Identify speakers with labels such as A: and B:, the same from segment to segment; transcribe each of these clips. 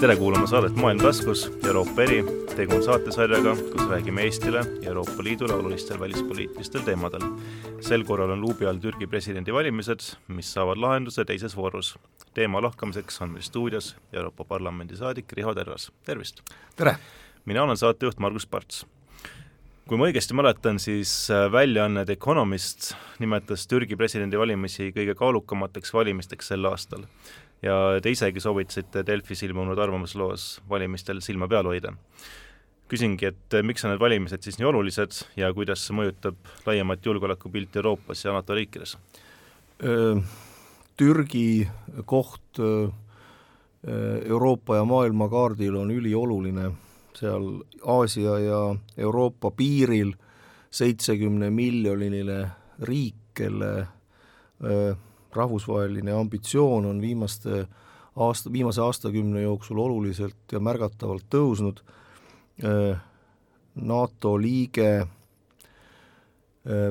A: tere kuulama saadet Maailm taskus, Euroopa eri. tegu on saatesarjaga, kus räägime Eestile ja Euroopa Liidule olulistel välispoliitilistel teemadel. sel korral on luubi all Türgi presidendivalimised, mis saavad lahenduse teises voorus. teema lahkamiseks on meil stuudios Euroopa Parlamendi saadik Riho Terras, tervist!
B: tere!
A: mina olen saatejuht Margus Parts kui ma õigesti mäletan, siis väljaanne The Economist nimetas Türgi presidendivalimisi kõige kaalukamateks valimisteks sel aastal. Ja te isegi soovitasite Delfis ilmunud arvamusloos valimistel silma peal hoida. küsingi, et äh, miks on need valimised siis nii olulised ja kuidas see mõjutab laiemat julgeolekupilti Euroopas ja NATO riikides?
B: Türgi koht Euroopa ja maailma kaardil on ülioluline seal Aasia ja Euroopa piiril seitsekümne miljoniline riik, kelle rahvusvaheline ambitsioon on viimaste aasta, viimase aastakümne jooksul oluliselt ja märgatavalt tõusnud. Äh,, NATO liige äh,,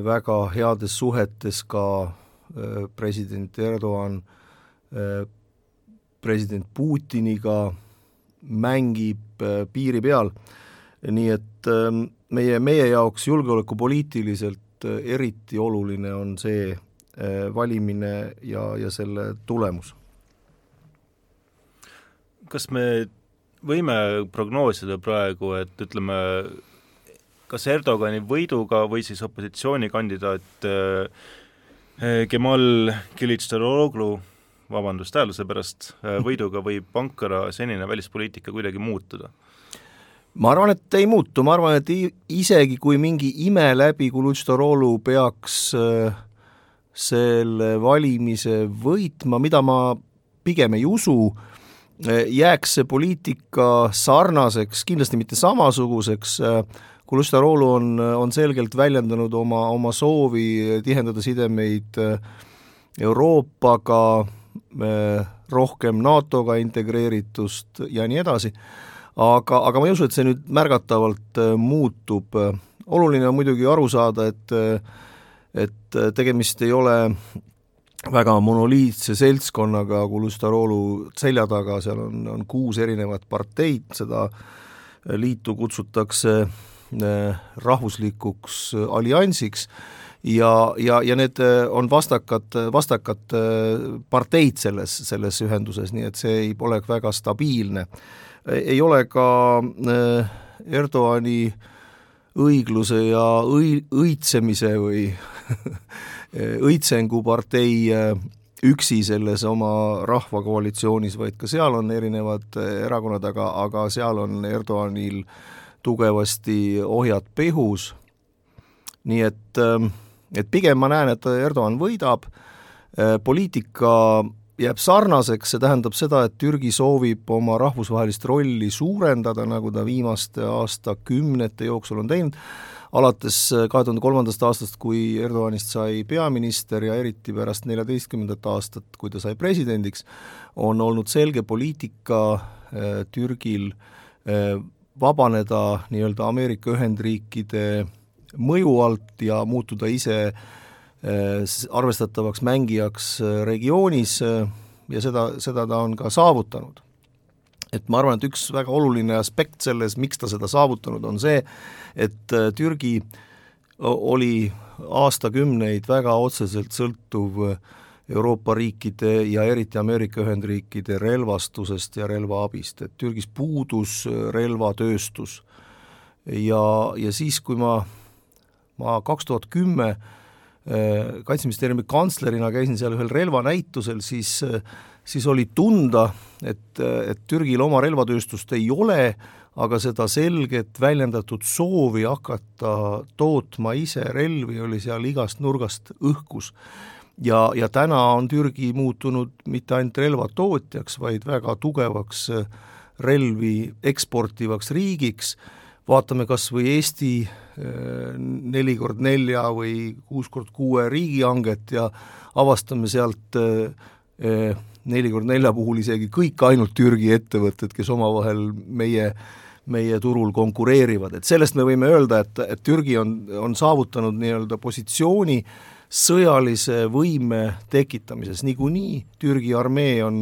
B: väga heades suhetes ka äh, president Erdoğan president Putiniga, mängib piiri peal, nii et ähm, meie, meie jaoks julgeolekupoliitiliselt eriti oluline on see valimine ja, ja selle tulemus.
A: kas me võime prognoosida praegu, et ütleme, kas Erdogani võiduga või siis opositsioonikandidaat Kemal Kilicdaroglu vabandust häälduse pärast, äh, võiduga võib Ankara senine välispoliitika kuidagi muutuda?
B: ma arvan, et ei muutu, ma arvan, et isegi kui mingi ime läbi Kulutštorolu peaks äh, selle valimise võitma, mida ma pigem ei usu, äh, jääks see poliitika sarnaseks, kindlasti mitte samasuguseks, Kulutštorolu on, on selgelt väljendanud oma, oma soovi tihendada sidemeid Euroopaga, rohkem NATO-ga integreeritust ja nii edasi, aga, aga ma ei usu, et see nüüd märgatavalt muutub, oluline on muidugi aru saada, et et tegemist ei ole väga monoliitse seltskonnaga Kulustarolu selja taga, seal on, on kuus erinevat parteid, seda liitu kutsutakse äh, rahvuslikuks alliansiks ja, ja, ja need äh, on vastakad, vastakad äh, parteid selles, selles ühenduses, nii et see ei ole väga stabiilne. ei ole ka äh, Erdoani õigluse ja õi-, õitsemise või õitsengupartei üksi selles oma rahvakoalitsioonis, vaid ka seal on erinevad erakonnad, aga, aga seal on Erdoanil tugevasti ohjad pehus, nii et äh, et pigem ma näen, et Erdoğan võidab, äh, poliitika jääb sarnaseks, see tähendab seda, et Türgi soovib oma rahvusvahelist rolli suurendada, nagu ta viimaste aastakümnete jooksul on teinud, alates kahe tuhande kolmandast aastast, kui Erdoganist sai peaminister ja eriti pärast neljateistkümnendat aastat, kui ta sai presidendiks, on olnud selge poliitika äh, Türgil äh, vabaneda nii-öelda Ameerika Ühendriikide mõju alt ja muutuda ise äh, arvestatavaks mängijaks äh, regioonis äh, ja seda, seda ta on ka saavutanud. et ma arvan, et üks väga oluline aspekt selles, miks ta seda saavutanud, on see, et Türgi oli aastakümneid väga otseselt sõltuv Euroopa riikide ja eriti Ameerika Ühendriikide relvastusest ja relvaabist, et Türgis puudus relvatööstus. ja, ja siis, kui ma ma kaks tuhat kümme äh, Kaitseministeeriumi kantslerina käisin seal ühel relvanäitusel, siis äh, siis oli tunda, et, et Türgil oma relvatööstust ei ole, aga seda selget väljendatud soovi hakata tootma ise relvi oli seal igast nurgast õhkus. ja, ja täna on Türgi muutunud mitte ainult relvatootjaks, vaid väga tugevaks äh, relvi eksportivaks riigiks, vaatame kas või Eesti neli kord nelja või kuus kord kuue riigihanget ja avastame sealt eh, neli kord nelja puhul isegi kõik ainult Türgi ettevõtted, kes omavahel meie meie turul konkureerivad, et sellest me võime öelda, et, et Türgi on, on saavutanud nii-öelda positsiooni sõjalise võime tekitamises, niikuinii Türgi armee on,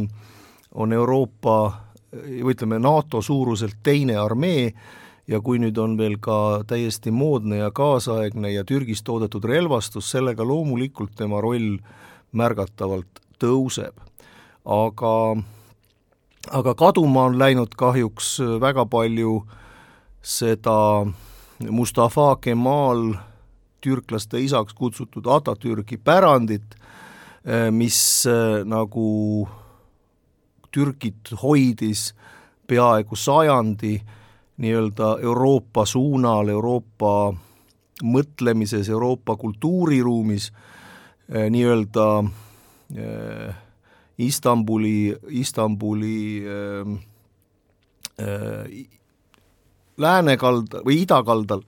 B: on Euroopa või ütleme, NATO suuruselt teine armee ja kui nüüd on veel ka täiesti moodne ja kaasaegne ja Türgis toodetud relvastus, sellega loomulikult tema roll märgatavalt tõuseb. aga, aga kaduma on läinud kahjuks väga palju seda Mustafa Kemal türklaste isaks kutsutud Atatürki pärandit, mis nagu Türgit hoidis peaaegu sajandi nii-öelda Euroopa suunal, Euroopa mõtlemises, Euroopa kultuuriruumis, eh, nii-öelda äh, Istanbuli, Istanbuli äh, läänekaldal või idakaldal,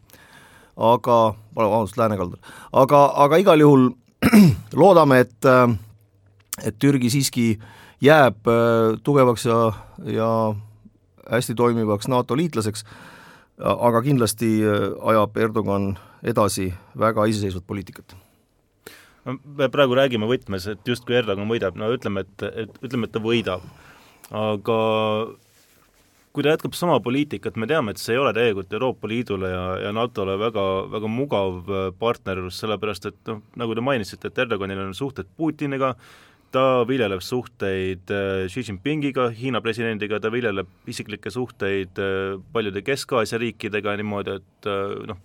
B: aga, vabandust, läänekaldal, aga, aga igal juhul loodame, et et Türgi siiski jääb tugevaks ja, ja hästi toimivaks NATO liitlaseks, aga kindlasti äh, ajab Erdogan edasi väga iseseisvat poliitikat
A: no me praegu räägime võtmes, et justkui Erdogan võidab, no ütleme, et, et ütleme, et ta võidab. aga kui ta jätkab sama poliitikat, me teame, et see ei ole tegelikult Euroopa Liidule ja, ja NATO-le väga, väga mugav äh, partnerlus, sellepärast et noh, nagu te mainisite, et Erdoganil on suhted Putiniga, ta viljeleb suhteid äh, Xi Jinpingiga, Hiina presidendiga, ta viljeleb isiklikke suhteid äh, paljude Kesk-Aasia riikidega niimoodi, et äh, noh,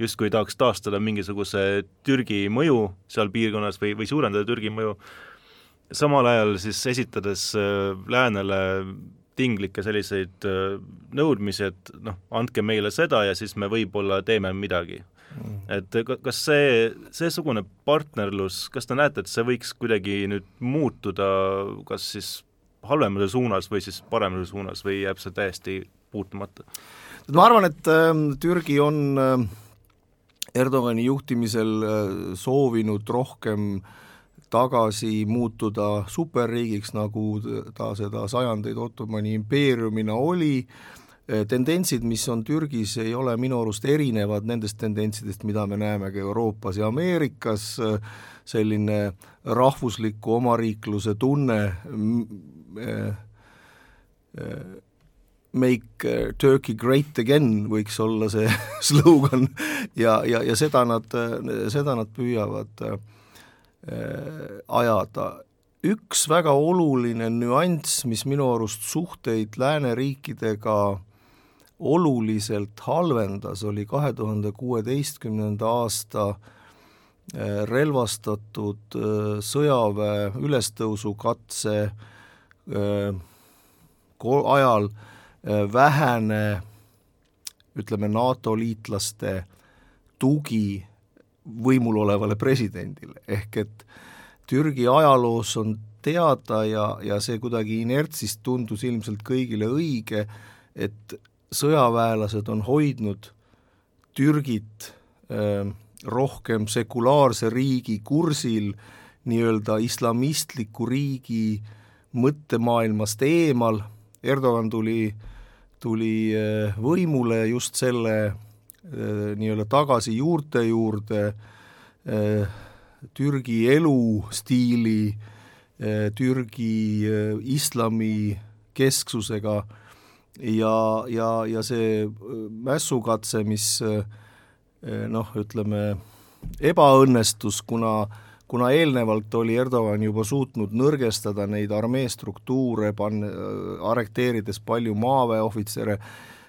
A: justkui tahaks taastada mingisuguse Türgi mõju seal piirkonnas või, või suurendada Türgi mõju, samal ajal siis esitades läänele tinglikke selliseid nõudmisi, et noh, andke meile seda ja siis me võib-olla teeme midagi Mm. et kas see, seesugune partnerlus, kas te näete, et see võiks kuidagi nüüd muutuda kas siis halvemuse suunas või siis paremuse suunas või jääb see täiesti puutumata?
B: ma arvan, et äh, Türgi on äh, Erdogani juhtimisel äh, soovinud rohkem tagasi muutuda superriigiks, nagu ta seda sajandeid Ottomani impeeriumina oli. Äh,, Äh, tendentsid, mis on Türgis, ei ole minu arust erinevad nendest tendentsidest, mida me näeme ka Euroopas ja Ameerikas, äh, selline rahvusliku omariikluse tunne, äh, Make Turkey great again võiks olla see slogan. Ja, ja, ja seda nad, seda nad püüavad ajada. Üks väga oluline nüanss, mis minu arust suhteid lääneriikidega oluliselt halvendas, oli kahe tuhande kuueteistkümnenda aasta äh, relvastatud äh, sõjaväe ülestõusukatse äh, ajal vähene ütleme, NATO liitlaste tugi võimul olevale presidendile, ehk et Türgi ajaloos on teada ja, ja see kuidagi inertsist tundus ilmselt kõigile õige, et sõjaväelased on hoidnud Türgit äh, rohkem sekulaarse riigi kursil, nii-öelda islamistliku riigi mõttemaailmast eemal, Erdogan tuli, tuli äh, võimule just selle nii-öelda tagasi juurte juurde. Äh,, Türgi elustiili äh,, Türgi äh, islami kesksusega äh, ja, ja, ja see äh, mässukatse, mis äh, äh, noh, ütleme, ebaõnnestus, kuna kuna eelnevalt oli Erdogan juba suutnud nõrgestada neid armee struktuure, pann-, arreteerides palju maaväeohvitsere,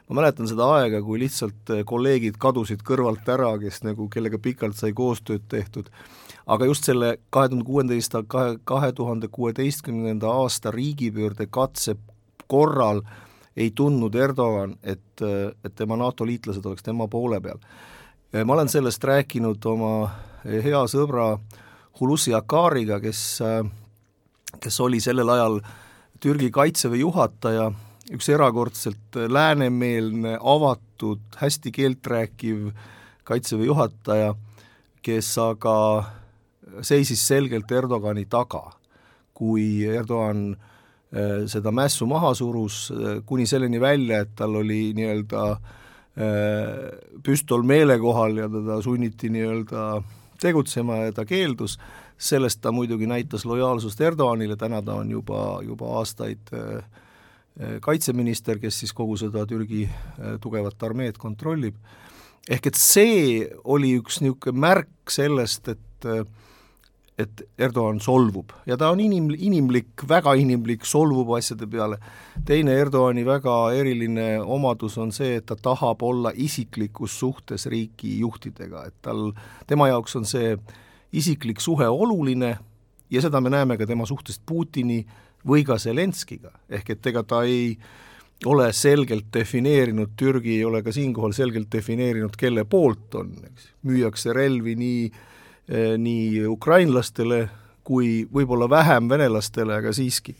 B: ma mäletan seda aega, kui lihtsalt kolleegid kadusid kõrvalt ära, kes nagu, kellega pikalt sai koostööd tehtud, aga just selle kahe tuhande kuueteist, kahe, kahe tuhande kuueteistkümnenda aasta riigipöörde katse korral ei tundnud Erdogan, et, et tema NATO liitlased oleks tema poole peal. ma olen sellest rääkinud oma hea sõbra Hulusi Akariga, kes, kes oli sellel ajal Türgi kaitseväe juhataja, üks erakordselt läänemeelne, avatud, hästi keelt rääkiv kaitseväe juhataja, kes aga seisis selgelt Erdogani taga. kui Erdogan äh, Äh, seda mässu maha surus, äh, kuni selleni välja, et tal oli nii-öelda äh, püstol meele kohal ja teda sunniti nii-öelda tegutsema ja ta keeldus, sellest ta muidugi näitas lojaalsust Erdoganile, täna ta on juba, juba aastaid kaitseminister, kes siis kogu seda Türgi tugevat armeed kontrollib, ehk et see oli üks niisugune märk sellest, et et Erdoğan solvub. Ja ta on inim-, inimlik, väga inimlik, solvub asjade peale. teine Erdoğani väga eriline omadus on see, et ta tahab olla isiklikus suhtes riigi juhtidega, et tal, tema jaoks on see isiklik suhe oluline ja seda me näeme ka tema suhtest Putini või ka Zelenskiga, ehk et ega ta ei ole selgelt defineerinud, Türgi ei ole ka siinkohal selgelt defineerinud, kelle poolt on, eks, müüakse relvi nii eh, nii ukrainlastele kui võib-olla vähem venelastele, aga siiski.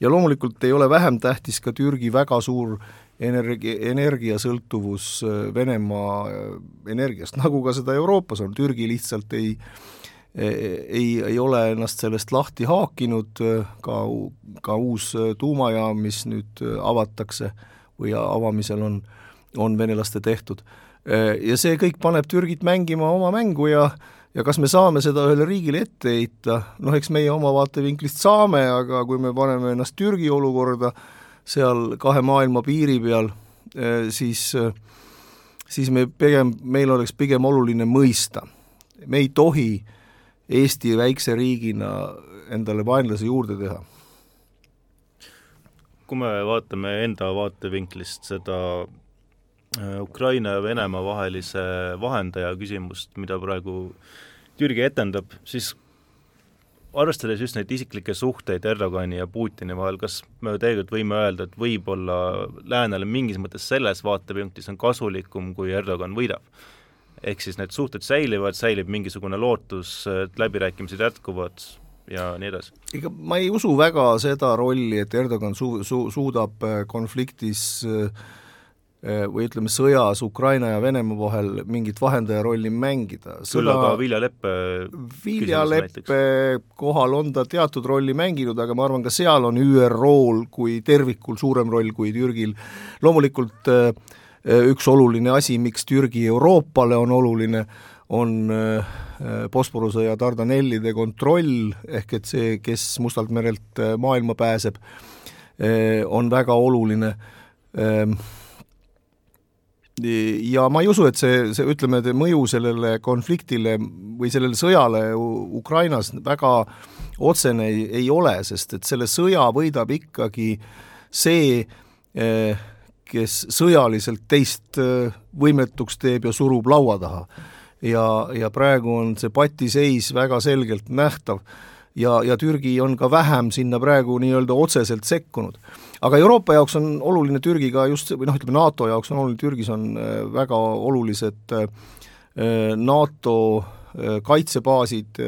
B: ja loomulikult ei ole vähem tähtis ka Türgi väga suur energi-, energiasõltuvus eh, Venemaa eh, energiast, nagu ka seda Euroopas on, Türgi lihtsalt ei ei, ei ole ennast sellest lahti haakinud, ka, ka uus tuumajaam, mis nüüd avatakse või avamisel on, on venelaste tehtud. Ja see kõik paneb Türgit mängima oma mängu ja ja kas me saame seda ühele riigile ette heita, noh eks meie oma vaatevinklist saame, aga kui me paneme ennast Türgi olukorda seal kahe maailma piiri peal, siis siis me pigem, meil oleks pigem oluline mõista, me ei tohi äh, Eesti väikse riigina endale vaenlase juurde teha?
A: kui me vaatame enda vaatevinklist seda äh, Ukraina ja Venemaa vahelise vahendaja küsimust, mida praegu Türgi etendab, siis arvestades just neid isiklikke suhteid Erdogani ja Putini vahel, kas me tegelikult võime öelda, et võib-olla läänele mingis mõttes selles vaatepunktis on kasulikum, kui Erdogan võidab? Ehk siis need suhted säilivad, säilib mingisugune lootus, et läbirääkimised jätkuvad ja nii edasi?
B: ega ma ei usu väga seda rolli, et Erdogan su-, su-, suudab äh, konfliktis äh, äh, või ütleme, sõjas Ukraina ja Venemaa vahel mingit vahendaja rolli mängida.
A: küll aga Vilja Leppe
B: Vilja Leppe kohal on ta teatud rolli mänginud, aga ma arvan, ka seal on ÜRO-l kui tervikul suurem roll kui Türgil. loomulikult äh, Äh, üks oluline asi, miks Türgi Euroopale on oluline, on äh, Bosporuse ja Dardanellide kontroll, ehk et see, kes Mustalt merelt äh, maailma pääseb, on väga oluline. Ähm, ja ma ei usu, et see, see ütleme, mõju sellele konfliktile või sellele sõjale Ukrainas väga otsene ei, ei ole, sest et selle sõja võidab ikkagi see eh, kes sõjaliselt teist äh, võimetuks teeb ja surub laua taha. ja, ja praegu on see patiseis väga selgelt nähtav ja, ja Türgi on ka vähem sinna praegu nii-öelda otseselt sekkunud. aga Euroopa jaoks on oluline Türgi ka just, või noh, ütleme NATO jaoks on oluline, Türgis on äh, väga olulised äh, NATO kaitsebaasid,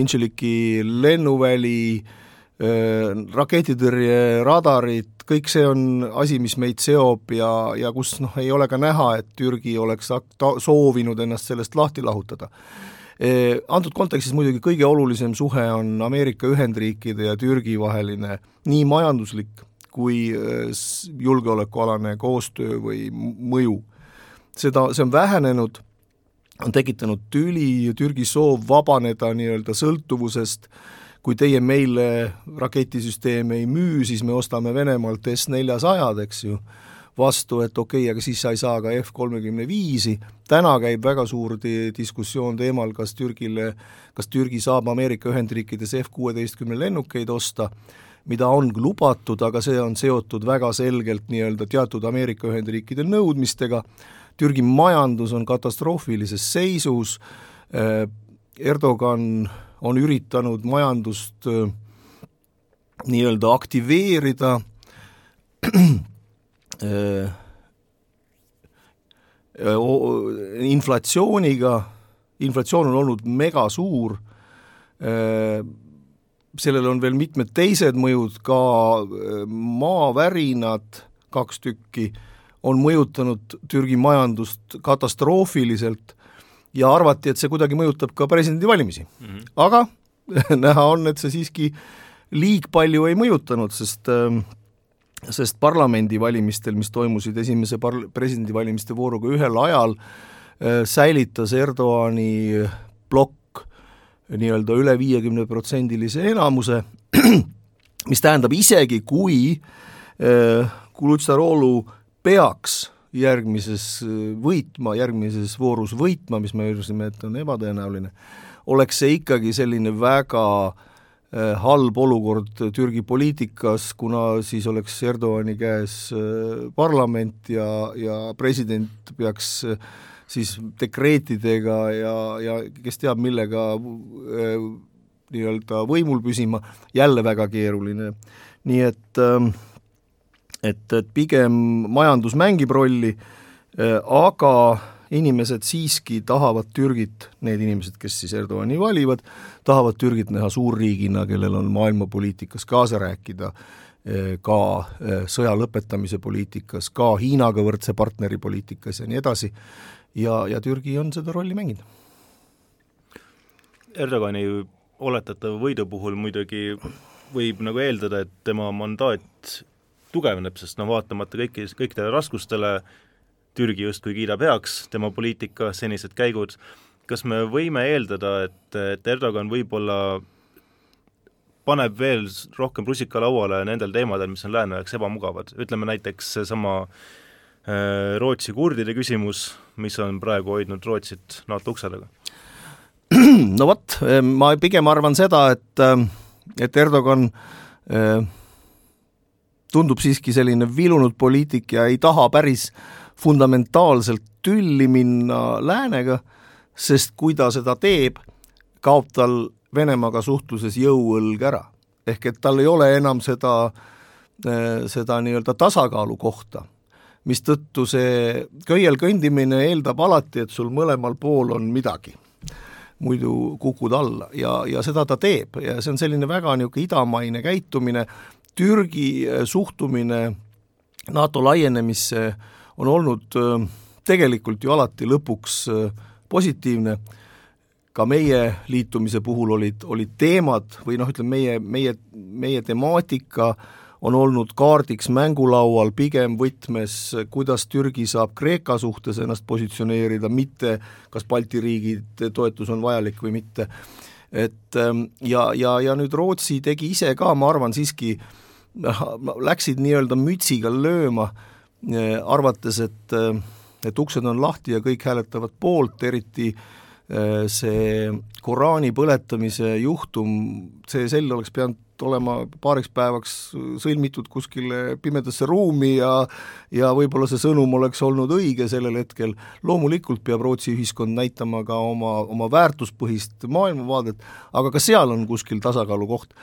B: Incirliki lennuväli, raketitõrjeradarid, kõik see on asi, mis meid seob ja, ja kus noh, ei ole ka näha, et Türgi oleks ta-, soovinud ennast sellest lahti lahutada. E, antud kontekstis muidugi kõige olulisem suhe on Ameerika Ühendriikide ja Türgi vaheline nii majanduslik kui e, julgeolekualane koostöö või mõju. seda, see on vähenenud, on tekitanud tüli, Türgi soov vabaneda nii-öelda sõltuvusest äh, kui teie meile raketisüsteeme ei müü, siis me ostame Venemaalt S-400-d, eks ju, vastu, et okei okay,, aga siis sa ei saa ka F-kolmekümne viisi, täna käib väga suur di-, diskussioon teemal, kas Türgile, kas Türgi saab Ameerika Ühendriikides F-kuueteistkümne lennukeid osta, mida on lubatud, aga see on seotud väga selgelt nii-öelda teatud Ameerika Ühendriikide nõudmistega, Türgi majandus on katastroofilises seisus, äh, Erdogan on üritanud majandust äh, nii-öelda aktiveerida. Äh, inflatsiooniga, inflatsioon on olnud megasuur, äh, sellel on veel mitmed teised mõjud, ka maavärinad, kaks tükki, on mõjutanud Türgi majandust katastroofiliselt ja arvati, et see kuidagi mõjutab ka presidendivalimisi mm. -hmm. aga näha on, et see siiski liig palju ei mõjutanud, sest ähm, sest parlamendivalimistel, mis toimusid esimese par-, presidendivalimiste vooruga ühel ajal, äh, säilitas Erdoani plokk nii-öelda üle viiekümneprotsendilise enamuse, mis tähendab isegi, kui Kulutsarolu peaks järgmises võitma, järgmises voorus võitma, mis me ütlesime, et on ebatõenäoline, oleks see ikkagi selline väga äh, halb olukord Türgi poliitikas, kuna siis oleks Erdogani käes äh, parlament ja, ja president peaks äh, siis dekreetidega ja, ja kes teab, millega nii-öelda võimul püsima, jälle väga keeruline. nii et äh, et, et pigem majandus mängib rolli, äh, aga inimesed siiski tahavad Türgit, need inimesed, kes siis Erdogani valivad, tahavad Türgit näha suurriigina, kellel on maailmapoliitikas kaasa rääkida, äh, ka äh, sõja lõpetamise poliitikas, ka Hiinaga võrdse partneri poliitikas ja nii edasi, ja, ja Türgi on seda rolli mänginud.
A: Erdogani oletatava võidu puhul muidugi võib nagu eeldada, et tema mandaat tugevneb, sest no vaatamata kõiki, kõikidele raskustele Türgi justkui kiidab heaks tema poliitika senised käigud, kas me võime eeldada, et, et Erdogan võib-olla paneb veel rohkem rusika lauale nendel teemadel, mis on lääne jaoks ebamugavad, ütleme näiteks seesama äh, Rootsi kurdide küsimus, mis on praegu hoidnud Rootsit NATO ukse taga?
B: no vot, ma pigem arvan seda, et, et Erdogan äh, tundub siiski selline vilunud poliitik ja ei taha päris fundamentaalselt tülli minna läänega, sest kui ta seda teeb, kaob tal Venemaaga suhtluses jõuõlg ära. ehk et tal ei ole enam seda, eh, seda nii-öelda tasakaalu kohta, mistõttu see köiel kõndimine eeldab alati, et sul mõlemal pool on midagi muidu kukud alla ja, ja seda ta teeb ja see on selline väga niisugune idamaine käitumine, Türgi äh, suhtumine NATO laienemisse on olnud äh, tegelikult ju alati lõpuks äh, positiivne, ka meie liitumise puhul olid, olid teemad või noh, ütleme meie, meie, meie temaatika on olnud kaardiks mängulaual pigem võtmes, kuidas Türgi saab Kreeka suhtes ennast positsioneerida, mitte kas Balti riigid toetus on vajalik või mitte. et ähm, ja, ja, ja nüüd Rootsi tegi ise ka, ma arvan siiski äh, läksid nii-öelda mütsiga lööma, eh, arvates, et eh, et uksed on lahti ja kõik hääletavad poolt, eriti eh, see Koraani põletamise juhtum, see sell oleks pidanud olema paariks päevaks sõlmitud kuskile pimedasse ruumi ja ja võib-olla see sõnum oleks olnud õige sellel hetkel, loomulikult peab Rootsi ühiskond näitama ka oma, oma väärtuspõhist maailmavaadet, aga ka seal on kuskil tasakaalu koht.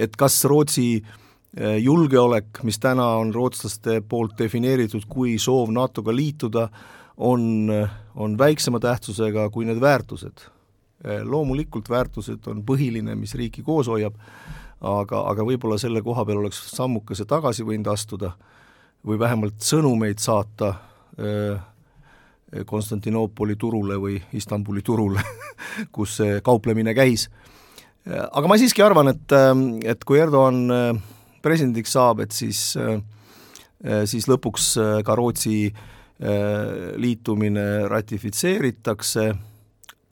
B: et kas Rootsi Äh, julgeolek, mis täna on rootslaste poolt defineeritud kui soov NATO-ga liituda, on, on väiksema tähtsusega kui need väärtused. Äh, loomulikult väärtused on põhiline, mis riiki koos hoiab, aga, aga võib-olla selle koha peal oleks sammukese tagasi võinud astuda või vähemalt sõnumeid saata äh, Konstantinoopoli turule või Istanbuli turule kus see kauplemine käis. aga ma siiski arvan, et, et kui Erdoğan presidendiks saab, et siis, äh, äh, siis lõpuks äh, ka Rootsi liitumine ratifitseeritakse,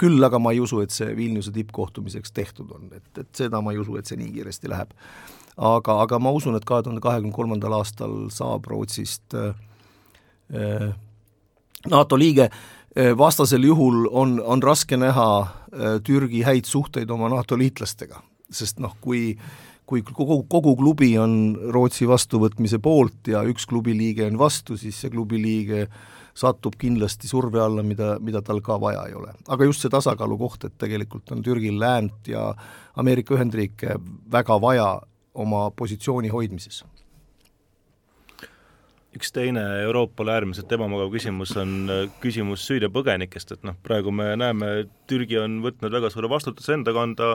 B: küll aga ma ei usu, et see Vilniuse tippkohtumiseks tehtud on, et, et seda ma ei usu, et see nii kiiresti läheb. aga, aga ma usun, et kahe tuhande kahekümne kolmandal aastal saab Rootsist NATO liige, vastasel juhul on, on raske näha Türgi häid suhteid oma NATO liitlastega, sest noh, kui äh, kui kogu, kogu klubi on Rootsi vastuvõtmise poolt ja üks klubi liige on vastu, siis see klubi liige satub kindlasti surve alla, mida, mida tal ka vaja ei ole. aga just see tasakaalu koht, et tegelikult on Türgil läänt ja Ameerika Ühendriike väga vaja oma positsiooni hoidmises
A: üks teine Euroopale äärmiselt ebamugav küsimus on äh, küsimus Süüria põgenikest, et noh, praegu me näeme, Türgi on võtnud väga suure vastutuse enda kanda,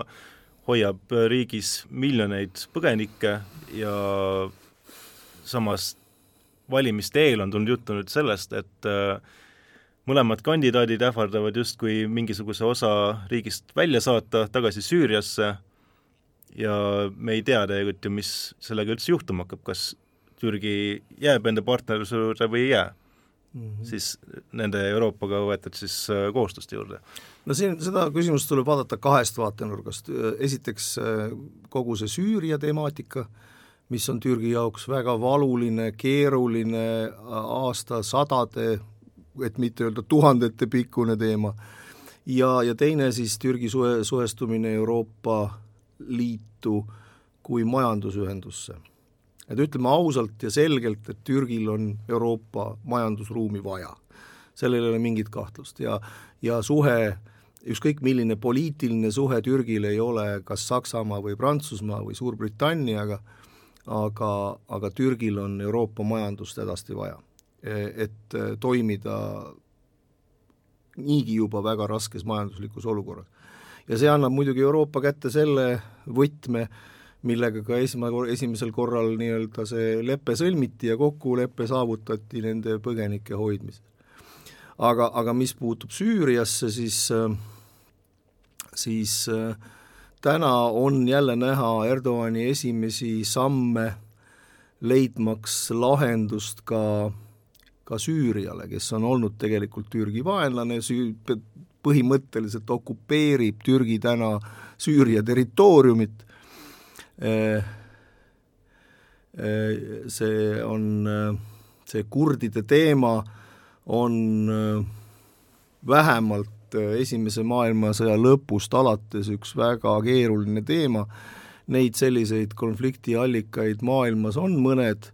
A: hoiab riigis miljoneid põgenikke ja samas valimiste eel on tulnud juttu nüüd sellest, et äh, mõlemad kandidaadid ähvardavad justkui mingisuguse osa riigist välja saata tagasi Süüriasse. Ja me ei tea tegelikult ju, mis sellega üldse juhtuma hakkab, kas Türgi jääb enda partnerluse juurde või ei jää mm, -hmm. siis nende Euroopaga võetud siis äh, kohustuste juurde
B: no siin seda küsimust tuleb vaadata kahest vaatenurgast, esiteks kogu see Süüria temaatika, mis on Türgi jaoks väga valuline, keeruline, aastasadade, et mitte öelda tuhandete pikkune teema, ja, ja teine siis Türgi suhe, suhestumine Euroopa Liitu kui majandusühendusse. Et ütleme ausalt ja selgelt, et Türgil on Euroopa majandusruumi vaja. sellel ei ole mingit kahtlust ja, ja suhe ükskõik milline poliitiline suhe Türgil ei ole kas Saksamaa või Prantsusmaa või Suurbritanniaga, aga, aga Türgil on Euroopa majandust hädasti vaja, et toimida niigi juba väga raskes majanduslikus olukorras. ja see annab muidugi Euroopa kätte selle võtme, millega ka esma, esimesel korral nii-öelda see lepe sõlmiti ja kokkulepe saavutati nende põgenike hoidmisel. aga, aga mis puutub Süüriasse, siis, siis täna on jälle näha Erdoani esimesi samme leidmaks lahendust ka ka Süüriale, kes on olnud tegelikult Türgi vaenlane, süü-, põhimõtteliselt okupeerib Türgi täna Süüria territooriumit, see on, see kurdide teema on vähemalt Esimese maailmasõja lõpust alates üks väga keeruline teema, neid selliseid konfliktiallikaid maailmas on mõned,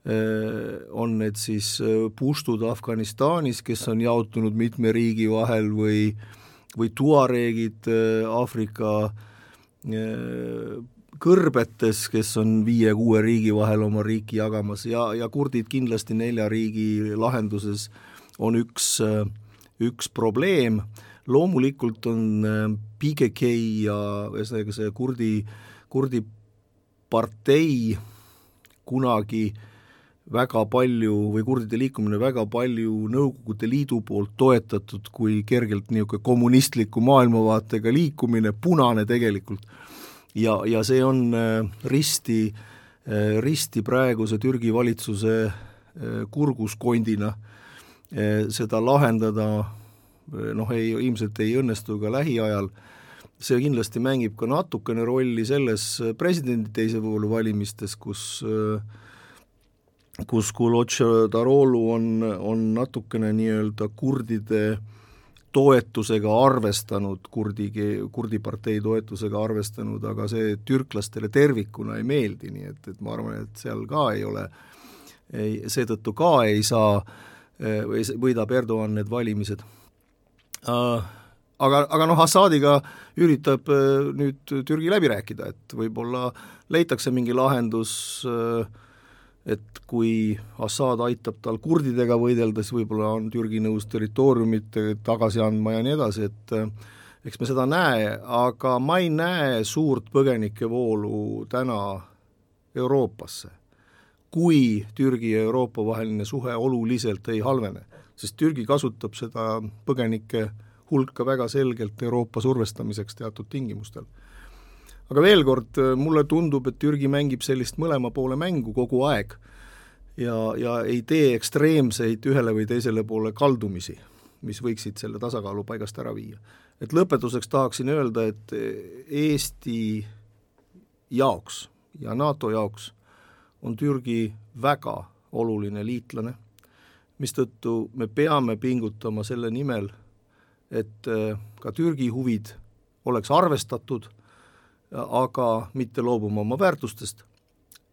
B: Äh, on need siis äh, puštud Afganistanis, kes on jaotunud mitme riigi vahel või või tuareegid äh, Aafrika kõrbetes, kes on viie-kuue riigi vahel oma riiki jagamas ja, ja kurdid kindlasti nelja riigi lahenduses on üks, üks probleem, loomulikult on PKK ja ühesõnaga see kurdi, kurdi partei kunagi äh, väga palju või kurdide liikumine väga palju Nõukogude Liidu poolt toetatud kui kergelt niisugune kommunistliku maailmavaatega liikumine, punane tegelikult, ja, ja see on äh, risti, äh, risti praeguse Türgi valitsuse äh, kurguskondina. Seda lahendada noh, ei, ilmselt ei õnnestu ka lähiajal, see kindlasti mängib ka natukene rolli selles presidendi teise voolu valimistes, kus äh, kus Kulotša Darolu on, on natukene nii-öelda kurdide toetusega arvestanud, kurdi, kurdi partei toetusega arvestanud, aga see türklastele tervikuna ei meeldi, nii et, et ma arvan, et seal ka ei ole, ei, seetõttu ka ei saa või võidab Erdoğan need valimised. Uh, aga, aga noh, Assadiga üritab nüüd Türgi läbi rääkida, et võib-olla leitakse mingi lahendus äh, et kui Assad aitab tal kurdidega võidelda, siis võib-olla on Türgi nõus territooriumit tagasi andma ja nii edasi, et eh, eks me seda näe, aga ma ei näe suurt põgenikevoolu täna Euroopasse, kui Türgi ja Euroopa vaheline suhe oluliselt ei halvene, sest Türgi kasutab seda põgenike hulka väga selgelt Euroopa survestamiseks teatud tingimustel aga veel kord, mulle tundub, et Türgi mängib sellist mõlema poole mängu kogu aeg ja, ja ei tee ekstreemseid ühele või teisele poole kaldumisi, mis võiksid selle tasakaalu paigast ära viia. et lõpetuseks tahaksin öelda, et Eesti jaoks ja NATO jaoks on Türgi väga oluline liitlane, mistõttu me peame pingutama selle nimel, et ka Türgi huvid oleks arvestatud aga mitte loobuma oma väärtustest,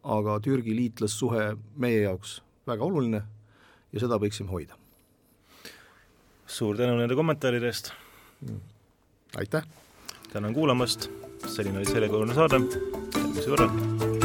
B: aga Türgi liitlassuhe meie jaoks väga oluline ja seda võiksime hoida.
A: suur tänu nende kommentaaride eest!
B: aitäh!
A: tänan kuulamast, selline oli sellekohane saade, järgmise korrani!